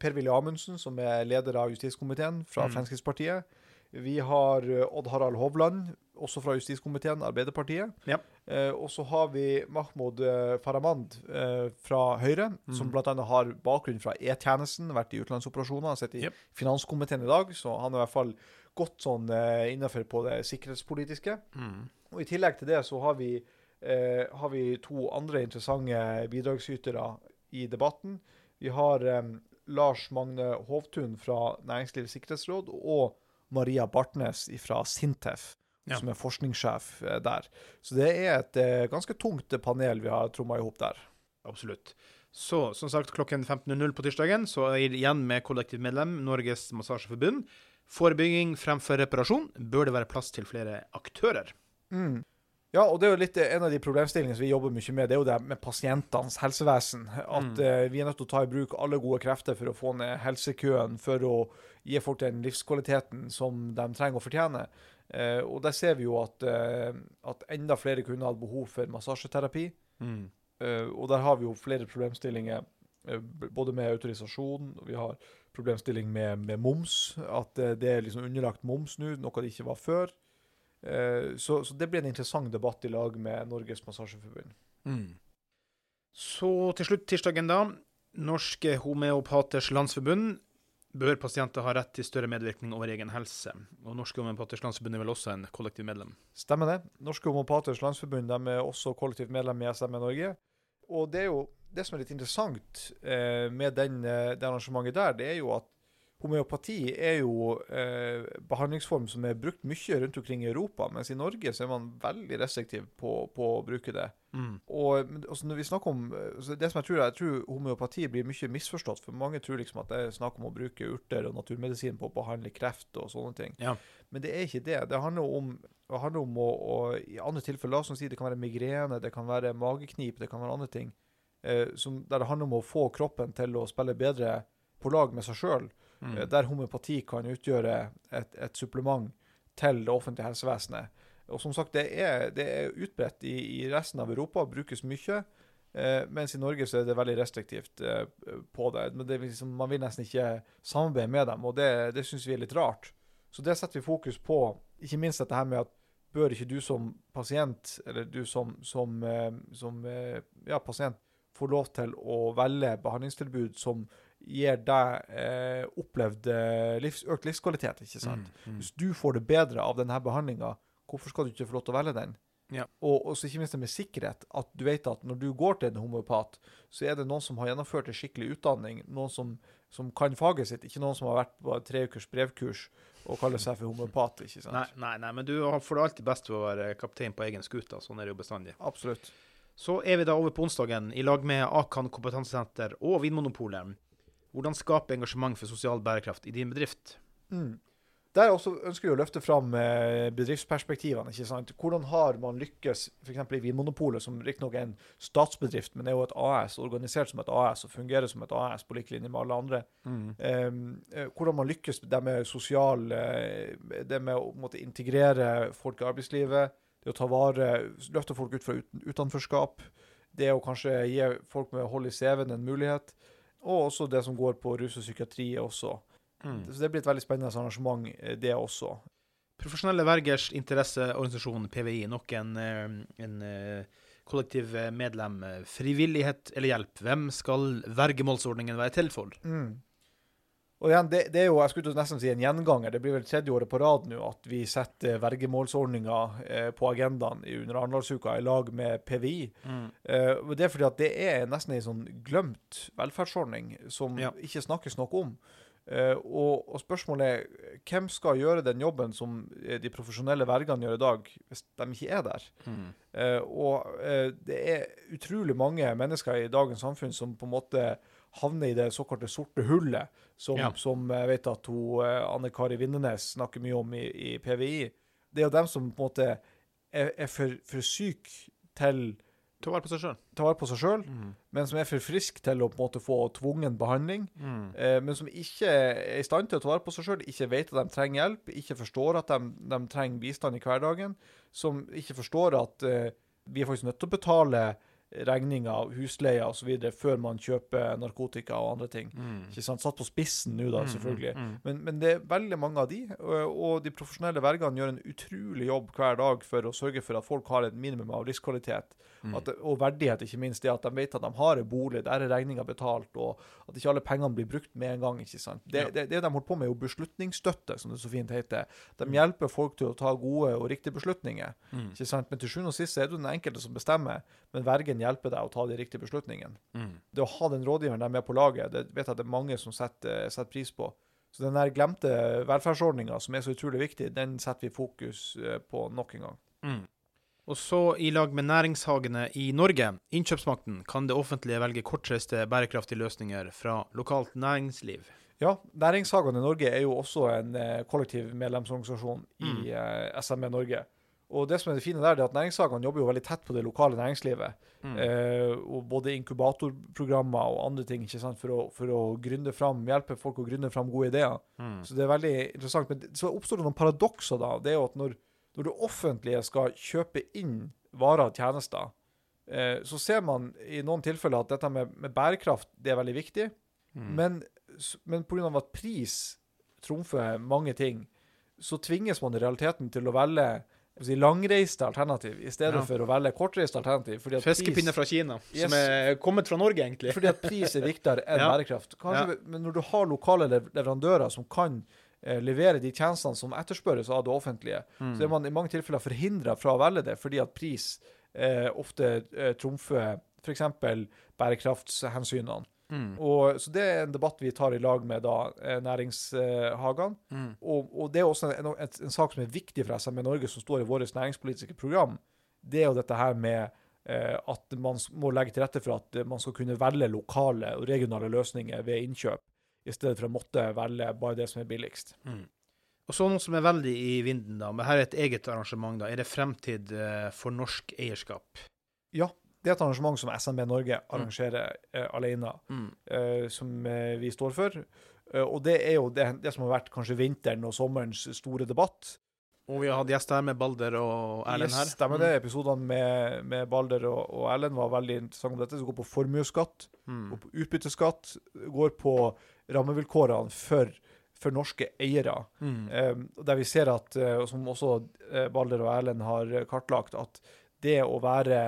B: Per-Willy Amundsen, som er leder av justiskomiteen fra
A: Mm.
B: Fremskrittspartiet. Vi har eh, Odd Harald Hovland, også fra justiskomiteen, Arbeiderpartiet.
A: Ja.
B: Eh, og så har vi Mahmoud Faramand Farahmand eh, fra Høyre, som
A: Mm.
B: bl.a. har bakgrunn fra E-tjenesten, vært i utenlandsoperasjoner, har sittet i
A: Yep.
B: finanskomiteen i dag, så han er i hvert fall gått sånn uh, innenfor på det sikkerhetspolitiske.
A: Mm.
B: Og I tillegg til det så har vi, uh, har vi to andre interessante bidragsytere i debatten. Vi har um, Lars Magne Hovtun fra Næringslivets sikkerhetsråd og Maria Bartnes fra Sintef,
A: Ja.
B: som er forskningssjef uh, der. Så det er et ganske tungt panel vi har tromma i hop der.
A: Absolutt. Så som sagt, klokken 15.00 på tirsdagen så er jeg igjen med kollektivmedlem Norges Massasjeforbund. Forebygging fremfor reparasjon. Bør det være plass til flere aktører?
B: Mm. Ja, og det er jo litt eh, en av de problemstillingene som vi jobber mye med, det er jo det med pasientenes helsevesen. At
A: Mm.
B: uh, vi er nødt til å ta i bruk alle gode krefter for å få ned helsekøen, for å gi folk den livskvaliteten som de trenger og fortjener. Uh, og der ser vi jo at, uh, at enda flere kunne hatt behov for massasjeterapi.
A: Mm.
B: Eh, og der har vi jo flere problemstillinger, eh, både med autorisasjon, og vi har problemstilling med, med moms, at eh, det er liksom underlagt moms nå, noe det ikke var før. Eh, så, så det blir en interessant debatt i lag med Norges Massasjeforbund.
A: Mm. Så til slutt tirsdagen, da. Norske homeopaters landsforbund. Bør pasienter ha rett til større medvirkning over egen helse? Og Norske homeopaters landsforbund er vel også en kollektiv medlem?
B: Stemmer det. Norske homeopaters Landsforbund de er også kollektivt medlem i SME Norge. Og det er jo det som er litt interessant eh, med den, eh, det arrangementet der, det er jo at homeopati er jo eh, behandlingsform som er brukt mye rundt omkring i Europa, mens i Norge så er man veldig restriktiv på, på å bruke det.
A: Mm.
B: Og altså, når vi snakker om altså, Det som jeg tror jeg tror homeopati blir mye misforstått, for mange tror liksom at det er snakk om å bruke urter og naturmedisin på å behandle kreft og sånne ting.
A: Ja.
B: Men det er ikke det. Det handler om, det handler om å, å I andre tilfeller, la oss si det kan være migrene, det kan være mageknip, det kan være andre ting, eh, som, der det handler om å få kroppen til å spille bedre på lag med seg sjøl.
A: Mm.
B: eh, der homøopati kan utgjøre et, et supplement til det offentlige helsevesenet. Og som sagt, det er, det er utbredt i, i resten av Europa, brukes mye. Eh, mens i Norge så er det veldig restriktivt eh, på det. Men det liksom, man vil nesten ikke samarbeide med dem, og det, det syns vi er litt rart. Så det setter vi fokus på. Ikke minst dette her med at bør ikke du som pasient, eller du som, som, eh, som eh, ja, pasient, få lov til å velge behandlingstilbud som gir deg eh, opplevd eh, livs, økt livskvalitet, ikke sant?
A: Mm, mm.
B: Hvis du får det bedre av denne behandlinga, hvorfor skal du ikke få lov til å velge den?
A: Ja.
B: Og, også ikke minst det med sikkerhet. At du vet at når du går til en homopat, så er det noen som har gjennomført en skikkelig utdanning. Noen som, som kan faget sitt. Ikke noen som har vært på tre ukers brevkurs og kaller seg for homopat. ikke sant?
A: Nei, nei, nei, men du får det alltid best ved å være kaptein på egen skute. Sånn er det jo bestandig.
B: Absolutt.
A: Så er vi da over på onsdagen i lag med Akan kompetansesenter og Vinmonopolet. Hvordan skape engasjement for sosial bærekraft i din bedrift?
B: Mm. Der også ønsker vi å løfte fram eh, bedriftsperspektivene. ikke sant? Hvordan har man lykkes f.eks. i Vinmonopolet, som riktignok er en statsbedrift, men er jo et AS, organisert som et AS og fungerer som et AS på lik linje med alle andre. Mm. Um, hvordan man lykkes det med sosial eh, Det med å måtte integrere folk i arbeidslivet, det å ta vare Løfte folk ut fra utenforskap. Det å kanskje gi folk med hold i CV-en en mulighet. Og også det som går på rus og psykiatri også. Så det blir et veldig spennende arrangement, eh, det også.
A: Profesjonelle vergers interesseorganisasjon, PVI, nok en, eh, en eh, kollektiv medlem. Frivillighet eller hjelp? Hvem skal vergemålsordningen være til for?
B: Mm. Og igjen, det, det er jo jeg skulle nesten si en gjenganger. Det blir vel tredje året på rad nå at vi setter vergemålsordninga eh, på agendaen i- under Arendalsuka i lag med PVI. Eh, det er fordi at det er nesten en sånn glemt velferdsordning som
A: Ja.
B: ikke snakkes nok om. Eh, og, og spørsmålet er hvem skal gjøre den jobben som eh, de profesjonelle vergene gjør i dag, hvis de ikke er der? Eh, og eh, det er utrolig mange mennesker i dagens samfunn som på en måte havner i det såkalte sorte hullet, som,
A: Ja.
B: som jeg vet at hun, eh, Anne Kari Vindenes snakker mye om i, i PVI. Det er jo dem som på en måte er, er for, for syk til
A: Ta vare på seg sjøl.
B: ta vare på seg sjøl, men som er for frisk til å på en måte få tvungen behandling. Eh, men som ikke er i stand til å ta vare på seg sjøl, ikke vet at de trenger hjelp, ikke forstår at de, de trenger bistand i hverdagen, som ikke forstår at eh, vi er faktisk nødt til å betale regninger, husleie osv. før man kjøper narkotika og andre ting. Ikke sant? Satt på spissen nå, da, selvfølgelig. Men, men det er veldig mange av de, og de profesjonelle vergene gjør en utrolig jobb hver dag for å sørge for at folk har et minimum av livskvalitet. At, og verdighet, ikke minst. Det at de vet at de har en bolig, der er regninga betalt, og at ikke alle pengene blir brukt med en gang. ikke sant? Det,
A: Ja.
B: det, det de holder på med, er jo beslutningsstøtte, som det så fint heter. De hjelper folk til å ta gode og riktige beslutninger. ikke sant? Men til sjuende og sist er det den enkelte som bestemmer, men vergen hjelper deg å ta de riktige beslutningene. Det å ha den rådgiveren der med på laget, det vet jeg det er mange som setter, setter pris på. Så den der glemte velferdsordninga som er så utrolig viktig, den setter vi fokus eh, på nok en gang.
A: Og så, i lag med næringshagene i Norge, innkjøpsmakten, kan det offentlige velge kortreiste bærekraftige løsninger fra lokalt næringsliv.
B: Ja, Næringshagene i Norge er jo også en eh, kollektiv medlemsorganisasjon i
A: Mm.
B: eh, SME Norge. Og det som er det fine der, er at næringshagene jobber jo veldig tett på det lokale næringslivet.
A: Mm.
B: Eh, og både inkubatorprogrammer og andre ting ikke sant, for å, for å gründe fram, hjelpe folk å gründe fram gode ideer.
A: Mm.
B: Så det er veldig interessant. Men så oppstår det noen paradokser da. Det er jo at når, når det offentlige skal kjøpe inn varer og tjenester, eh, så ser man i noen tilfeller at dette med, med bærekraft det er veldig viktig.
A: Mm.
B: Men, men pga. at pris trumfer mange ting, så tvinges man i realiteten til å velge si, langreiste alternativ i stedet
A: Ja.
B: for å velge kortreiste alternativ.
A: Fiskepinner fra Kina,
B: Yes.
A: som er kommet fra Norge, egentlig.
B: fordi at pris er viktigere enn
A: Ja.
B: bærekraft. Kanskje, Men når du har lokale leverandører som kan levere de tjenestene som etterspørres av det offentlige,
A: Mm.
B: så er man i mange tilfeller forhindra fra å velge det, fordi at pris eh, ofte eh, trumfer f.eks. bærekraftshensynene.
A: Mm.
B: Og, så det er en debatt vi tar i lag med da, eh, næringshagene.
A: Mm.
B: Og, og det er også en, en, en sak som er viktig for SME Norge, som står i vårt næringspolitiske program. Det er jo dette her med eh, at man må legge til rette for at eh, man skal kunne velge lokale og regionale løsninger ved innkjøp, i stedet for å måtte velge bare det som er billigst.
A: Og så noe som er veldig i vinden, da, men her er et eget arrangement, da. Er det fremtid eh, for norsk eierskap?
B: Ja, det er et arrangement som SMB Norge arrangerer eh, alene,
A: Mm.
B: eh, som vi står for. Og det er jo det, det som har vært kanskje vinteren og sommerens store debatt.
A: Og vi har hatt gjester her med Balder og Erlend her.
B: Yes, stemmer det. Episodene med, med Balder og, og Erlend var veldig interessante om dette. Som går på formuesskatt,
A: Mm.
B: går på utbytteskatt, går på rammevilkårene for, for norske eiere.
A: Mm.
B: Um, der vi ser at, eh, som også eh, Balder og Erlend har kartlagt, at det å være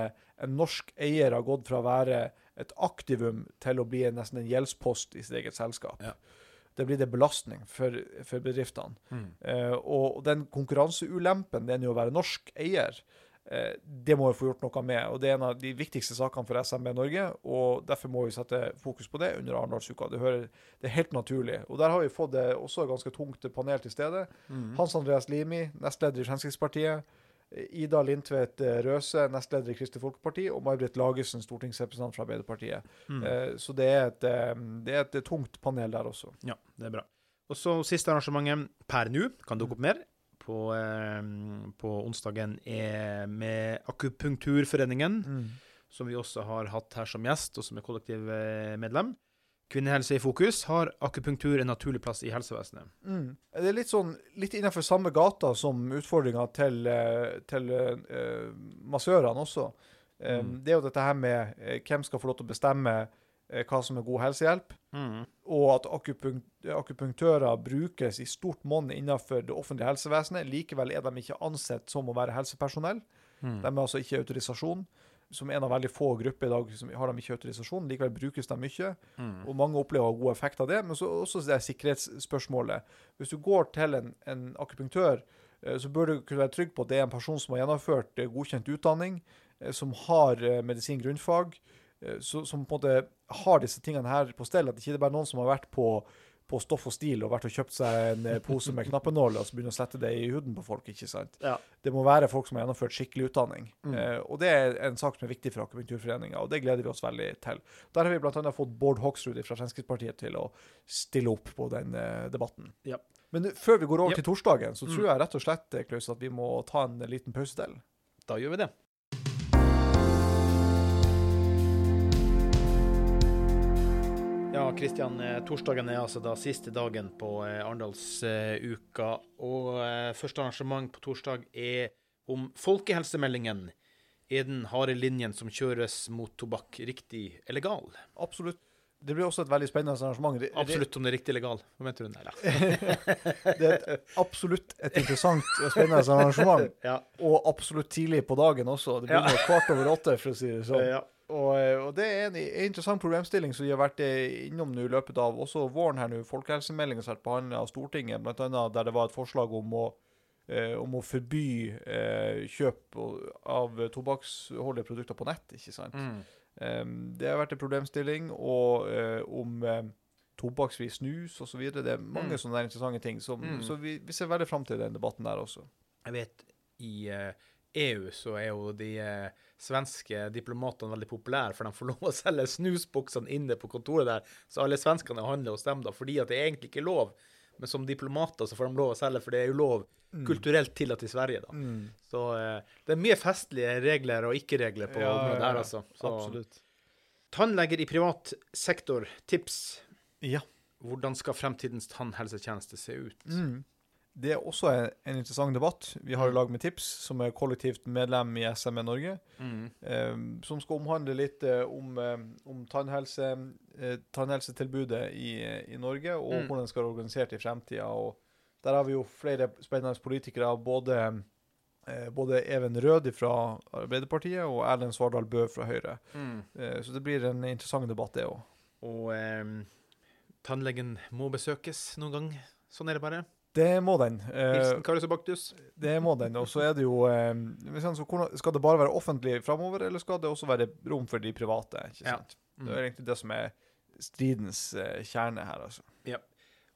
B: en norsk eier har gått fra å være et aktivum til å bli nesten en gjeldspost i sitt eget selskap.
A: Ja.
B: Det blir det belastning for, for bedriftene.
A: Mm.
B: Eh, og den konkurranseulempen det er å være norsk eier, eh, det må vi få gjort noe med. og Det er en av de viktigste sakene for SMB Norge. og Derfor må vi sette fokus på det under Arendalsuka. Det, hører- det er helt naturlig. og Der har vi fått det også ganske tungt panel til stede.
A: Mm.
B: Hans Andreas Limi, nestleder i Fremskrittspartiet. Ida Lindtvedt eh, Røse, nestleder i Kristelig Folkeparti. Og May-Britt Lagesen, stortingsrepresentant fra Arbeiderpartiet.
A: Mm.
B: Eh, Så det er, et, eh, det er et tungt panel der også.
A: Ja, det er bra. Og så siste arrangementet per nå, kan dukke opp mer, på, på onsdagen er med Akupunkturforeningen, som vi også har hatt her som gjest, og som er kollektivmedlem. Kvinnehelse i fokus har akupunktur en naturlig plass i helsevesenet.
B: Mm. Det er litt sånn litt innenfor samme gata som utfordringa til, eh, til uh, massørene også. Eh,
A: Mm.
B: Det er jo dette her med hvem skal få lov til å bestemme hva som er god helsehjelp, og at akupunk akupunktører brukes i stort monn innenfor det offentlige helsevesenet. Likevel er de ikke ansett som å være helsepersonell.
A: Mm.
B: De har altså ikke autorisasjon. Som en av veldig få grupper i dag som har dem ikke autorisasjon. Likevel brukes de mye.
A: Mm.
B: Og mange opplever god effekt av det. Men så også det sikkerhetsspørsmålet. Hvis du går til en, en akupunktør, eh, så bør du kunne være trygg på at det er en person som har gjennomført eh, godkjent utdanning, eh, som har medisin grunnfag, så, som på en måte har disse tingene her på stell. At det ikke er bare noen som har vært på, på Stoff og Stil og vært og kjøpt seg en eh, pose med knappenåler og så begynner å sette det i huden på folk. ikke sant?
A: Ja.
B: Det må være folk som har gjennomført skikkelig utdanning.
A: Mm.
B: Eh, og det er en sak som er viktig for Akupunkturforeninga, og det gleder vi oss veldig til. Der har vi bl.a. fått Bård Hoksrud fra Fremskrittspartiet til å stille opp på den eh, debatten.
A: Ja.
B: Men før vi går over
A: Ja.
B: til torsdagen, så
A: Mm.
B: tror jeg rett og slett eh, Klaus, at vi må ta en liten pause til.
A: Da gjør vi det. Ja, Kristian, eh, torsdagen er altså da siste dagen på eh, Arendalsuka. Og eh, første arrangement på torsdag er om folkehelsemeldingen. Er den harde linjen som kjøres mot tobakk, riktig eller gal?
B: Absolutt. Det blir også et veldig spennende arrangement. Det-
A: Absolutt om det er riktig eller gal. Hva mente du? Nei.
B: Det er et, absolutt et interessant og spennende arrangement.
A: Ja.
B: Og absolutt tidlig på dagen også. Det begynner kvart over åtte, for å si det sånn.
A: ja.
B: Og, eh, og det er en, en interessant problemstilling som vi har vært eh, innom nå i løpet av også våren her nå. Folkehelsemeldingen som har vært behandlet av Stortinget, annet der det var et forslag om å, eh, om å forby eh, kjøp av tobakksholdige produkter på nett, ikke sant.
A: Mm.
B: Um, det har vært en problemstilling, og eh, om tobakksfri snus osv. Det er mange
A: Mm.
B: sånne interessante ting. Som,
A: Mm.
B: Så vi, vi ser veldig fram til den debatten der også.
A: Jeg vet i eh, EU så er jo de eh, svenske diplomatene veldig populære, for de får lov å selge snusboksene inne på kontoret der. Så alle svenskene handler hos dem da, fordi at det er egentlig ikke lov. Men som diplomater så får de lov å selge, for det er jo lov kulturelt tillatt i Sverige. da.
B: Mm.
A: Så eh, det er mye festlige regler og ikke-regler på
B: Ja,
A: området
B: der,
A: altså. Så,
B: Absolutt.
A: Tannleger i privat sektor, tips.
B: Ja.
A: Hvordan skal fremtidens tannhelsetjeneste se ut?
B: Mm. Det er også en, en interessant debatt. Vi har
A: Mm.
B: lag med Tips, som er kollektivt medlem i SME Norge,
A: Mm.
B: eh, som skal omhandle litt eh, om, eh, om tannhelse, eh, tannhelsetilbudet i, i Norge, og
A: Mm.
B: hvordan det skal være organisert i fremtida. Der har vi jo flere spennende politikere, både, eh, både Even Rød fra Arbeiderpartiet og Erlend Svardal Bø fra Høyre.
A: Mm.
B: Eh, så det blir en interessant debatt, det òg.
A: Og eh, tannlegen må besøkes noen gang. Sånn er det bare.
B: Det må den. Eh,
A: Hilsen Karius og Baktus.
B: Det må den. Og så er det jo eh, hvis han- så hvordan- Skal det bare være offentlig framover, eller skal det også være rom for de private? ikke
A: Ja.
B: Mm. Det er egentlig det som er stridens eh, kjerne her, altså.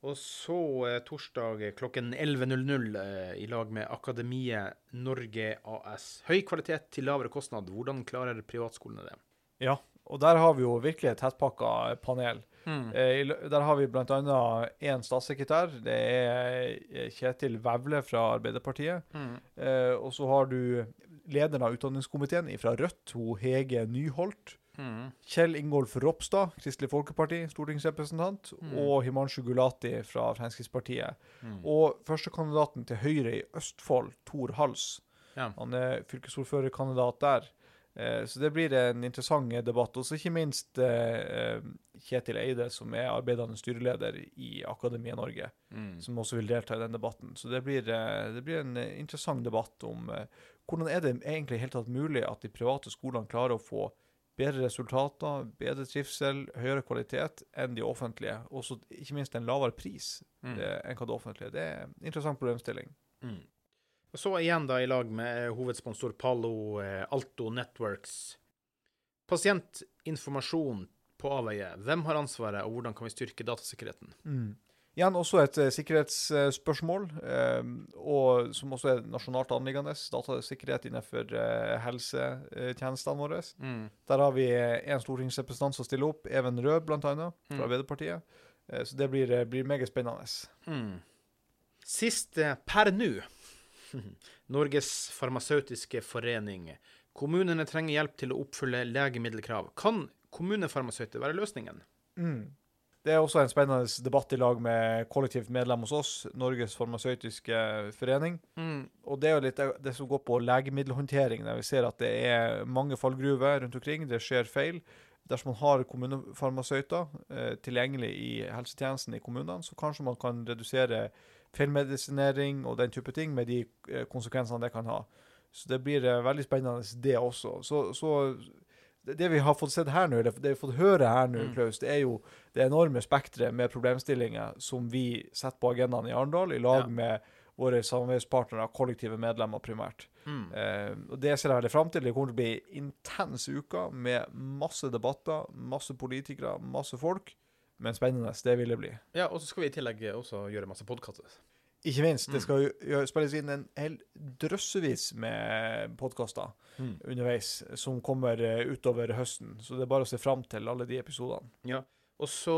A: Og så torsdag klokken 11.00 eh, i lag med Akademiet Norge AS. Høy kvalitet til lavere kostnad. Hvordan klarer privatskolene det?
B: Ja, og der har vi jo virkelig et tettpakka panel.
A: Mm.
B: Der har vi bl.a. én statssekretær. Det er Kjetil Vevle fra Arbeiderpartiet.
A: Mm.
B: Eh, og så har du lederen av utdanningskomiteen fra Rødt, hun Hege Nyholt.
A: Mm.
B: Kjell Ingolf Ropstad, Kristelig Folkeparti, stortingsrepresentant,
A: Mm.
B: og Himanshu Gulati fra Fremskrittspartiet.
A: Mm.
B: Og førstekandidaten til Høyre i Østfold, Tor Hals.
A: Ja.
B: Han er fylkesordførerkandidat der. Eh, Så det blir en interessant debatt. Og så ikke minst eh, eh, Kjetil Eide, som er arbeidende styreleder i Akademiet Norge,
A: Mm.
B: som også vil delta i den debatten. Så det blir, det blir en interessant debatt om hvordan er det egentlig helt tatt mulig at de private skolene klarer å få bedre resultater, bedre trivsel, høyere kvalitet enn de offentlige. Og ikke minst en lavere pris
A: Mm.
B: enn hva det offentlige. Det er en interessant problemstilling.
A: Mm. Og så igjen da i lag med eh, hovedsponsor Palo, eh, Alto Networks. Pasientinformasjon på avveie. Hvem har ansvaret, og hvordan kan vi styrke datasikkerheten?
B: Mm. Igjen også et eh, sikkerhetsspørsmål, og som også er nasjonalt anliggende. Datasikkerhet innenfor helsetjenestene våre.
A: Mm.
B: Der har vi en stortingsrepresentant som stiller opp, Even Rød bl.a., fra
A: Mm.
B: Arbeiderpartiet. Eh, så det blir, blir meget spennende.
A: Mm. Siste per nå. Norges farmasøytiske forening. Kommunene trenger hjelp til å oppfylle legemiddelkrav. Kan kommunefarmasøyter være løsningen?
B: Mm. Det er også en spennende debatt i lag med kollektivt medlem hos oss, Norges farmasøytiske forening.
A: Mm.
B: Og det er jo litt det som går på legemiddelhåndtering, der vi ser at det er mange fallgruver rundt omkring. Det skjer feil. Dersom man har kommunefarmasøyter eh, tilgjengelig i helsetjenesten i kommunene, så kanskje man kan redusere feilmedisinering og den type ting, med de eh, konsekvensene det kan ha. Så det blir eh, veldig spennende, det også. Så, så det vi har fått sett her nå, eller det vi har fått høre her nå,
A: Mm.
B: Klaus, det er jo det enorme spekteret med problemstillinger som vi setter på agendaen i Arendal, i lag
A: Ja.
B: med våre samarbeidspartnere, kollektive medlemmer primært.
A: Mm.
B: Eh, og Det ser jeg veldig fram til. Det kommer til å bli intense uker med masse debatter, masse politikere, masse folk. Men spennende. Det vil det bli.
A: Ja, og så skal vi i tillegg også gjøre masse podkaster.
B: Ikke minst.
A: Mm.
B: Det skal jo spilles inn en hel drøssevis med podkaster
A: Mm.
B: underveis som kommer eh, utover høsten. Så det er bare å se fram til alle de episodene.
A: Ja. Og så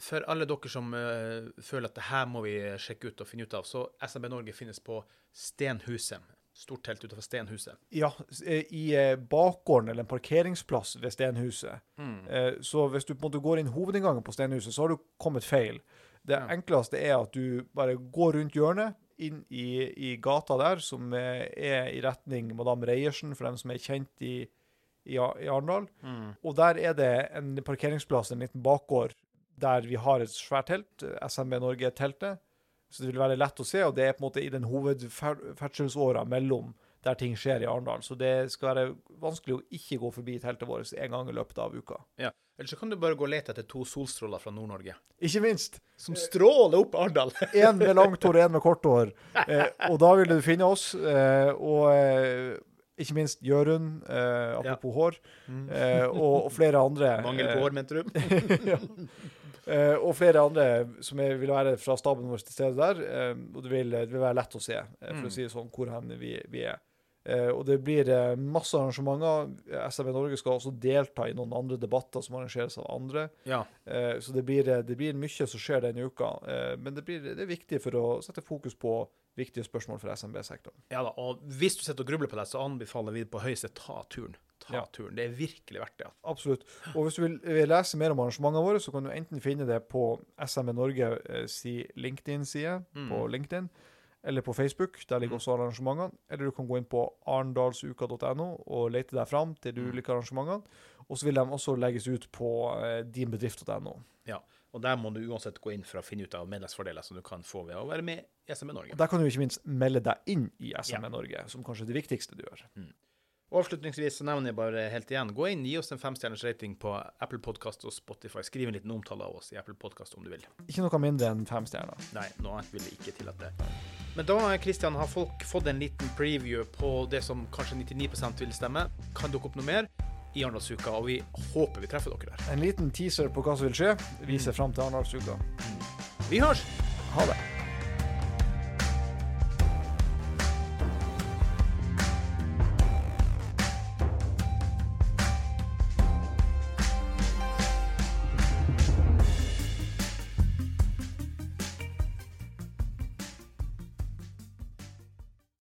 A: for alle dere som uh, føler at det her må vi sjekke ut og finne ut av, så SMB Norge finnes på Stenhuset. Stort telt utenfor Stenhuset.
B: Ja, eh, i eh, bakgården, eller en parkeringsplass ved Stenhuset.
A: Mm.
B: Så hvis du på en måte går inn hovedinngangen på Stenhuset, så har du kommet feil. Det
A: Ja.
B: enkleste er at du bare går rundt hjørnet, inn i, i gata der, som er i retning Madame Reiersen, for dem som er kjent i, i, i Arendal.
A: Mm.
B: Og der er det en parkeringsplass, en liten bakgård, der vi har et svært telt. SMB Norge-teltet. Så det vil være lett å se, og det er på en måte i den hovedferdselsåra mellom der ting skjer i Arendal. Så det skal være vanskelig å ikke gå forbi teltet vårt en gang i løpet av uka.
A: Ja. Eller så kan du bare gå og lete etter to solstråler fra Nord-Norge.
B: Ikke minst.
A: Som stråler opp Arendal!
B: Én med langt hår og én med kort hår. Eh, og da vil du finne oss. Eh, og eh, ikke minst Jørund, eh, apropos hår. Eh, og, og flere andre.
A: Mangel på
B: eh,
A: hår, mente du?
B: ja. Eh, og flere andre som er, vil være fra staben vår til stede der. Uh, og det vil, det vil være lett å se, uh, for
A: Mm.
B: å si det sånn, hvor hen vi, vi er. Og det blir masse arrangementer. SMB Norge skal også delta i noen andre debatter som arrangeres av andre.
A: Ja.
B: Så det blir, det blir mye som skjer denne uka. Men det, blir, det er viktig for å sette fokus på viktige spørsmål for SMB-sektoren.
A: ja da, og hvis du sitter og grubler på det, så anbefaler vi på høyeste ta turen. Ta
B: Ja.
A: turen. Det er virkelig verdt det.
B: Absolutt. Og hvis du vil, vil lese mer om arrangementene våre, så kan du enten finne det på SME Norge eh, si LinkedIn-side
A: Mm.
B: på LinkedIn, eller på Facebook. Der ligger også arrangementene. Eller du kan gå inn på arendalsuka.no og lete deg fram til de
A: Mm.
B: ulike arrangementene. Og så vil de også legges ut på eh, dinbedrift.no.
A: Og der må du uansett gå inn for å finne ut av medlemsfordeler som du kan få ved å være med i SME Norge.
B: Og Der kan du ikke minst melde deg inn i SME
A: Ja.
B: Norge, som kanskje er det viktigste du gjør.
A: Og Avslutningsvis så nevner jeg bare helt igjen, gå inn, gi oss en femstjerners rating på Apple Podcast og Spotify. Skriv en liten omtale av oss i Apple Podcast om du vil.
B: Ikke noe mindre enn fem stjerner.
A: Nei, noe annet vil jeg ikke tillate. Men da Kristian, har folk fått en liten preview på det som kanskje 99% vil stemme. Kan dukke opp noe mer i Arendalsuka, og vi håper vi treffer dere der.
B: En liten teaser på hva som vil skje. Vi ser fram til Arendalsuka.
A: Vi hørs!
B: Ha det.